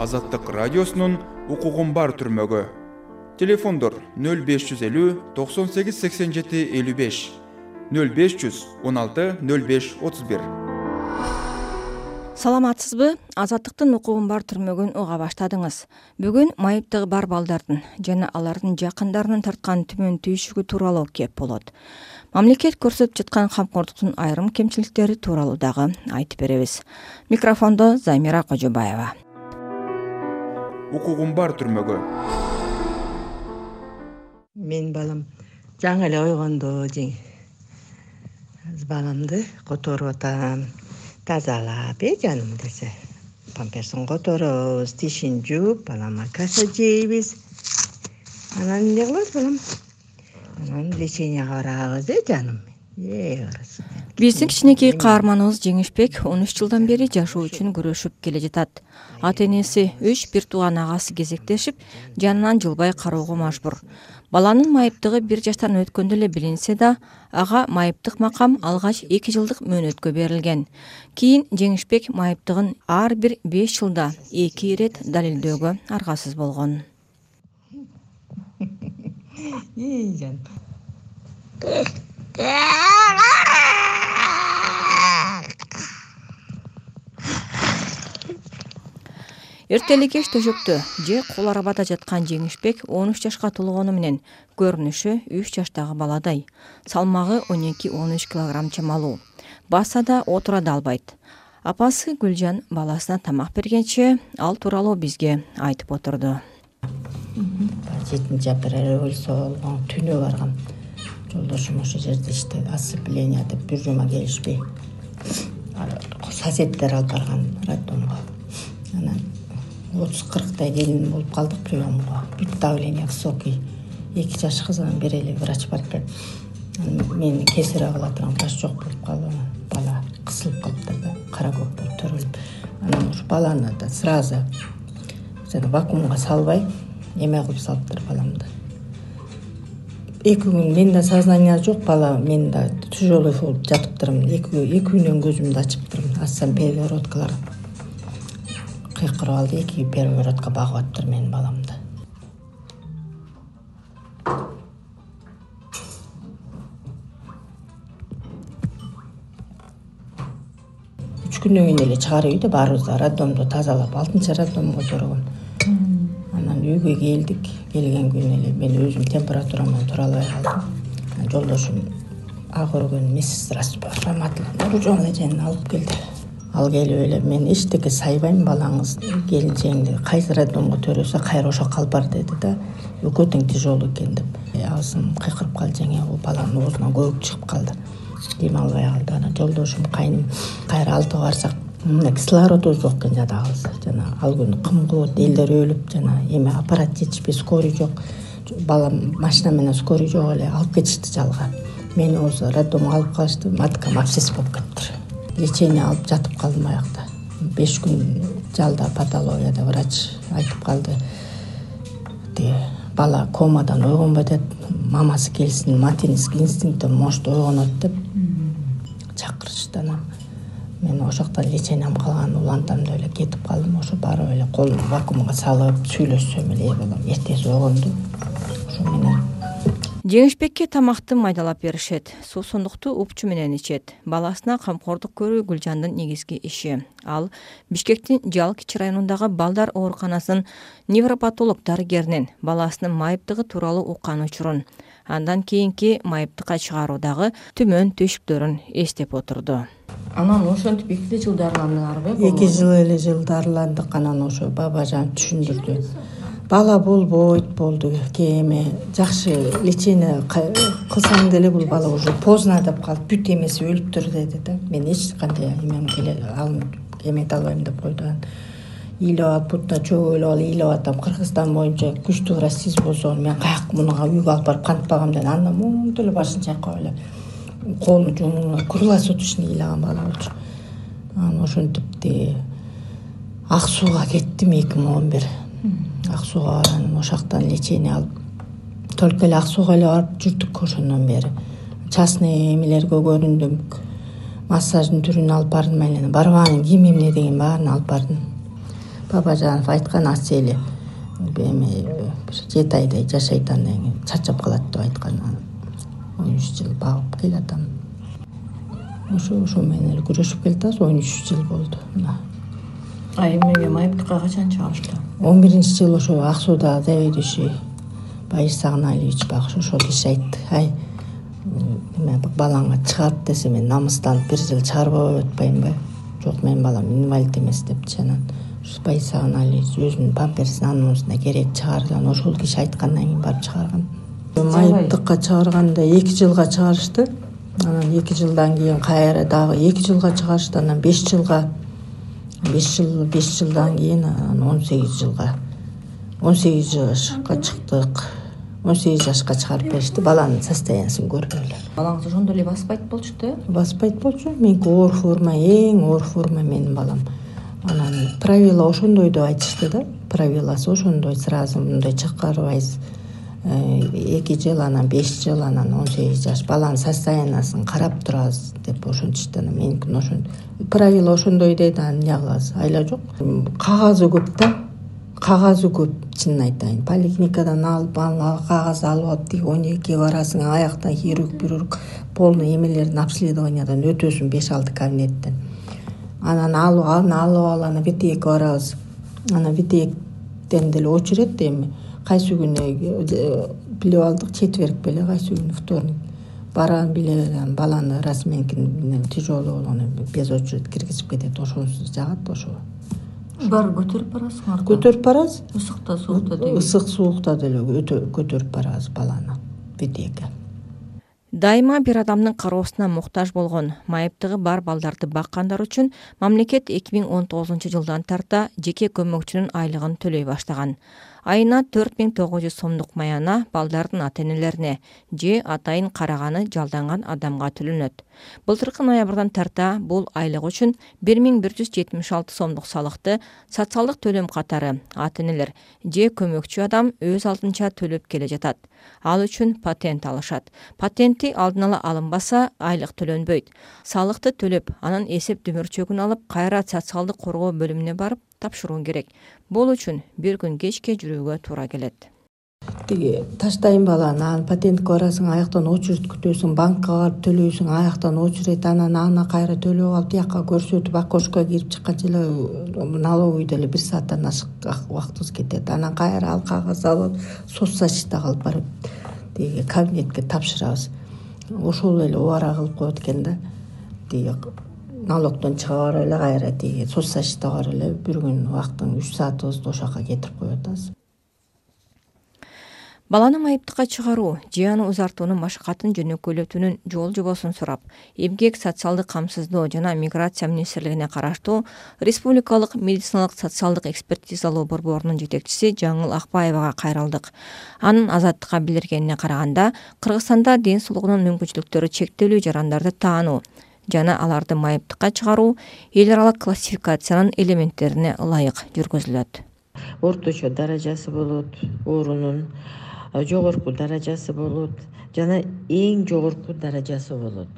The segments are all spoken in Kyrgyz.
азаттык радиосунун укугум бар түрмөгү телефондор нөл беш жүз элүү токсон сегиз сексен жети элүү беш. нөл беш жүз он алты нөл беш отуз бир. Саламатсызбы? Азаттыктын укугум бар түрмөгүн уга баштадыңыз. Бүгүн майыптыгы бар балдардын жана алардын жакындарынын тарткан түмөн түйшүгү тууралуу кеп болот. Мамлекет көрсөтүп жаткан камкордуктун айрым кемчиликтери тууралуу дагы айтып беребиз. Микрофондо замира кожобаева укугум бар түрмөгө. Менин балам жаңы эле ойгондо баламды которуп атам. Тазалап э жаным десе. Памперсин которобуз тишин жууп балама каша жейбиз. Анан эмне кылабыз балам? Анан леченияга барабыз э жаным. Э биздин кичинекей каарманыбыз жеңишбек он үч жылдан бери жашоо үчүн күрөшүп келе жатат. Ата энеси үч бир тууган агасы кезектешип жанынан жылбай кароого мажбур. Баланын майыптыгы бир жаштан өткөндө эле билинсе да ага майыптык макам алгач эки жылдык мөөнөткө берилген. Кийин жеңишбек майыптыгын ар бир беш жылда эки ирет далилдөөгө аргасыз болгон. Жаным эрте эле кеч төшөктө. Же кол арбада жаткан жеңишбек он үч жашка толгону менен көрүнүшү үч жаштагы баладай. Салмагы он эки он үч килограмм чамалуу. Баса да отура да албайт апасы гүлжан баласына тамак бергенче ал тууралуу бизге айтып отурду. Жетинчи апрель революция болгон түнү баргам. Жолдошум ошол жерде иштейт осцепление деп бир жума келишпей соседтер алып барган роддомго анан отуз кырктай келин болуп калдык приемго бүт давление высокий эки жаш кыз анан бир эле врач бар экен. Мени кесарево кыла турган врач жок болуп калып анан бала кысылып калыптыр да кара көк болуп төрөлүп. Анан ушу баланы да сразу жана вакуумга салбай эме кылып салыптыр баламды. Эки күн менин да сознание жок бала мен да тяжелый болуп жатыптырмын эки күндөн көзүмдү ачыптырмын ачсам перегородкалар кыйкырып алды. Эки перегородка багып атыптыр менин баламды. Үч күндөн кийин эле чыгарып үйдө баарыбызды роддомду тазалап алтынчы роддомго төрөгөн анан үйгө келдик. Келген күнү эле мен өзүм температура менен тура албай калдым жолдошум ак өргөн медсестра нуржон эжени алып келди ал келип эле мен эчтеке сайбайм балаңыз келинчегиңди кайсы роддомго төрөсө кайра ошол жака алып бар деди да экөө тең тяжелый экен деп. Э, абысым кыйкырып калды жеңе баланын оозунан көбүк чыгып калды. Дем албай калды анан жолдошум кайным кайра алтыга барсак мына кислородубуз жок экен жатабыз жана ал күнү кым кылып элдер өлүп жана эме аппарат жетишпей скорый жок. Балам машина менен скорый жок эле алып кетишти жалга. Мени болсо роддомго алып калышты маткам абсцесс болуп кетиптир лечение алып жатып калдым аякта. Беш күн жалда патологияда врач айтып калды. Тиги бала комадан ойгонбой атат мамасы келсин материнский инстинкттен может ойгонот деп чакырышты анан. Мен ошол жакта лечениям калган улантам деп эле кетип калдым. Ошо барып эле колумду вакуумга салып сүйлөшсөм эле э балам эртеси ойгонду ошо менен жеңишбекке тамакты майдалап беришет. Суусундукту упчу менен ичет. Баласына камкордук көрүү гүлжандын негизги иши. Ал бишкектин жал кичи районундагы балдар ооруканасынын невропатолог дарыгеринен баласынын майыптыгы тууралуу уккан учурун. Андан кийинки майыптыкка чыгаруудагы түмөн түйшүктөрүн эстеп отурду. Анан ошентип эки эле жылда арландыңарбы эки жыл эле жылда арландык анан ошо бабажан түшүндүрдү бала болбойт болду эме жакшы лечение кылсаң деле бул бала уже поздно деп калды бүт эмеси өлүптүр деди да мен эч кандай эмем эмете албайм деп койду анан ыйлап алып бутуна чөгөлүп алып ыйлап атам. Кыргызстан боюнча күчтүү врач сиз болсоңуз мен каяка муну үйгө алып барып кантип багам деди андан моңдой эле башын чайкап эле. Колун жумуп круглосуточный ыйлаган бала болчу. Анан ошентип тиги ак сууга кеттим эки миң он бир ак сууга барып ошол жактан лечение алып только эле ак сууга эле барып жүрдүк ошондон бери. Частный эмелерге көрүндүм массаждын түрүн алып бардым эле. Барбаганын кийим эмне деген баарын алып бардым. Бабажанов айткан асы эми бир жети айдай жашайт андан кийин чарчап калат деп айткан он үч жыл багып келатам. Ошо ошо менен эле күрөшүп келатабыз он үч жыл болду. Мына а эмеге майыптыкка качан чыгарышты он биринчи жылы ошо ак сууда заведующий баир сагыналиевич багы ошол киши айтты. Ай эме балаңа чыгарт десе мен намыстанып бир жыл чыгарбап атпаймынбы жок менин балам инвалид эмес депчи анан баир сагыналиевич өзүнүн памперсин анын мунусуна керек чыгарды анан ошол киши айткандан кийин барып чыгарган. Майыптыкка чыгарганда эки жылга чыгарышты. Анан эки жылдан кийин кайра дагы эки жылга чыгарышты анан беш жылга беш жыл беш жылдан кийин анан он сегиз жылга он сегиз жашка чыктык. Он сегиз жашка чыгарып беришти баланын состояниясын көрүп эле балаңыз ошондой эле баспайт болчу да? Э баспайт болчу. Меники оор форма эң оор форма менин балам. Анан правила ошондой деп айтышты да. Правиласы ошондой сразу мындай чакырбайсыз э, эки жыл анан беш жыл анан он сегиз жаш баланын состояниясын карап турасыз деп ошентишти анан меникин ошентип правила ошондой деди анан эмне кыласыз айла жок. Кагазы көп да. Кагазы көп чынын айтайын. Поликлиникадан алып анан кагаз алып алып тиги он экиге барасың аяктан хирург бирург полный эмелердин обследованиядан өтөсүң беш алты кабинеттен. Анан алып аны алып ал анан втекке барабыз. Анан деле очередь эми кайсы күнү билип алдык четверг беле кайсы күнү вторник. Барам билип эле анан баланы расменкин тяжелый болгон без очередь киргизип кетет. Ошонусу жагат ошо баары көтөрүп барасыңар көтөрүп барабыз. Ысыкта суукта деги ысык суукта деле көтөрүп барабыз баланы дайыма бир адамдын кароосуна муктаж болгон майыптыгы бар балдарды баккандар үчүн мамлекет эки миң он тогузунчу жылдан тарта жеке көмөкчүнүн айлыгын төлөй баштаган айына төрт миң тогуз жүз сомдук маяна балдардын ата энелерине же атайын караганы жалданган адамга төлөнөт. Былтыркы ноябрдан тарта бул айлык үчүн бир миң бир жүз жетимиш алты сомдук салыкты социалдык төлөм катары ата энелер же көмөкчү адам өз алдынча төлөп келе жатат. Ал үчүн патент алышат. Патентти алдын ала алынбаса айлык төлөнбөйт. Салыкты төлөп анан эсеп дүмүрчөгүн алып кайра социалдык коргоо бөлүмүнө барып тапшыруу керек бул үчүн бир күн кечке жүрүүгө туура келет. Тиги таштайм баланы анан патентке барасың аяктан очередь күтөсүң банкка барып төлөйсүң аяктан очередь анан аны кайра төлөп алып тияка көрсөтүп окошкого кирип чыкканча эле налоговыйда эле бир сааттан ашык убактыбыз кетет. Анан кайра ал кагазды алып алып соцзащитага алып барып тиги кабинетке тапшырабыз. Ошол эле убара кылып коет экен да. Тиги налогдон чыга барып эле кайра тиги соцзащитага барып эле бир күн убактың үч саатыбызды ошол жака кетирип коюп атабыз баланы майыптыкка чыгаруу же аны узартуунун машакатын жөнөкөйлөтүүнүн жол жобосун сурап эмгек социалдык камсыздоо жана миграция министрлигине караштуу республикалык медициналык социалдык экспертизалоо борборунун жетекчиси жаңыл акбаевага кайрылдык. Анын азаттыкка билдиргенине караганда кыргызстанда ден соолугунун мүмкүнчүлүктөрү чектелүү жарандарды таануу жана аларды майыптыкка чыгаруу эл аралык классификациянын элементтерине ылайык жүргүзүлөт. Орточо даражасы болот оорунун жогорку даражасы болот жана эң жогорку даражасы болот.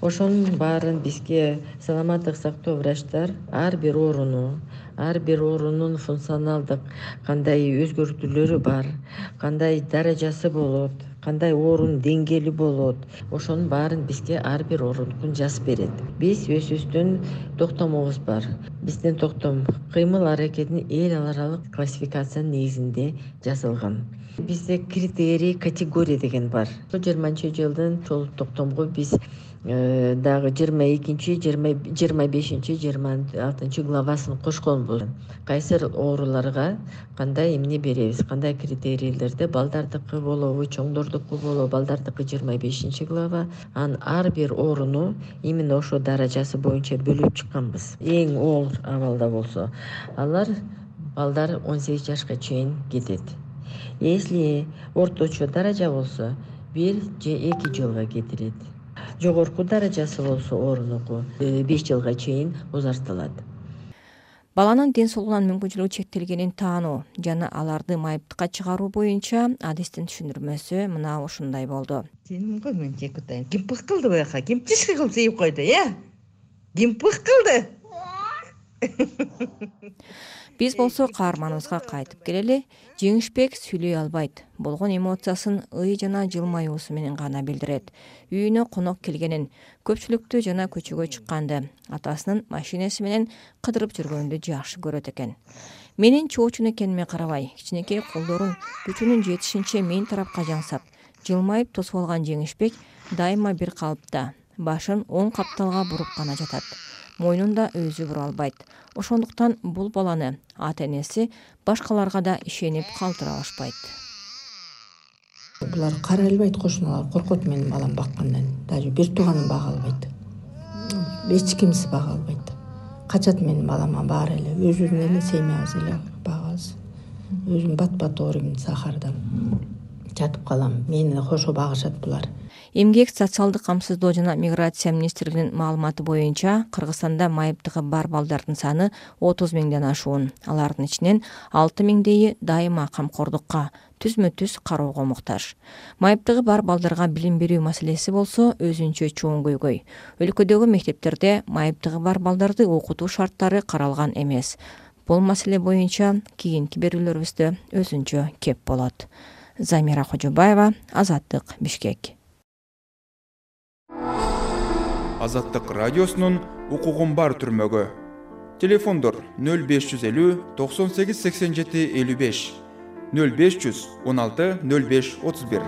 Ошонун баарын бизге саламаттык сактоо врачтар ар бир ооруну ар бир оорунун функционалдык кандай өзгөртүүлөрү бар кандай даражасы болот кандай оорунун деңгээли болот. Ошонун баарын бизге ар бир оорунукун жазып берет. Биз өзүбүздүн токтомубуз бар. Биздин токтом кыймыл аракетин эл аралык классификациянын негизинде жазылган бизде критерий категория деген бар. Жыйырманчы жылдын ошол токтомго биз дагы жыйырма экинчи жыйырма бешинчи жыйырма алтынчы главасын кошконбуз кайсы ооруларга кандай эмне беребиз? Кандай критерийлерде? Балдардыкы болобу чоңдордуку болобу балдардыкы жыйырма бешинчи глава. Анан ар бир ооруну именно ошол даражасы боюнча бөлүп чыкканбыз. Эң оор абалда болсо алар балдар он сегиз жашка чейин кетет. Если орточо даража болсо бир же эки жылга кетирет жогорку даражасы болсо оорунуку э, беш жылга чейин узартылат баланын ден соолугунан мүмкүнчүлүгү чектелгенин таануу жана аларды майыптыкка чыгаруу боюнча адистин түшүндүрмөсү мына ушундай болду. Сенин го мен атайын ким пых кылды буяка ким тишки кылып сыйып койду э? Ким пых кылды биз болсо каарманыбызга кайтып келели жеңишбек сүйлөй албайт. Болгон эмоциясын ый жана жылмаюусу менен гана билдирет. Үйүнө конок келгенин көпчүлүктү жана көчөгө чыкканды атасынын машинеси менен кыдырып жүргөндү жакшы көрөт экен. Менин чоочун экениме карабай. Кичинекей колдорун күчүнүн жетишинче мен тарапка жаңсап жылмайып тосуп алган жеңишбек дайыма бир калыпта. Башын оң капталга буруп гана жатат мойнун да өзү бура албайт. Ошондуктан бул баланы ата энеси башкаларга да ишенип калтыра алышпайт. Булар карай албайт кошуналар. Коркот менин балам баккандан. Даже бир тууганым бага албайт. Эч кимиси бага албайт. Качат менин балама баары эле. Өзүбүздүн эле семьябыз эле багабыз өзүм бат бат ооруйм сахарда. Жатып калам. Мени кошо багышат булар эмгек социалдык камсыздоо жана миграция министрлигинин маалыматы боюнча кыргызстанда майыптыгы бар балдардын саны отуз миңден ашуун. Алардын ичинен алты миңдейи дайыма камкордукка түзмө түз кароого муктаж. Майыптыгы бар балдарга билим берүү маселеси болсо өзүнчө чоң көйгөй. Өлкөдөгү мектептерде майыптыгы бар балдарды окутуу шарттары каралган эмес. Бул маселе боюнча кийинки берүүлөрүбүздө өзүнчө кеп болот. Замира кожобаева азаттык бишкек азаттык радиосунун укугум бар түрмөгү телефондор нөл беш жүз элүү токсон сегиз сексен жети элүү беш нөл беш жүз он алты нөл беш отуз бир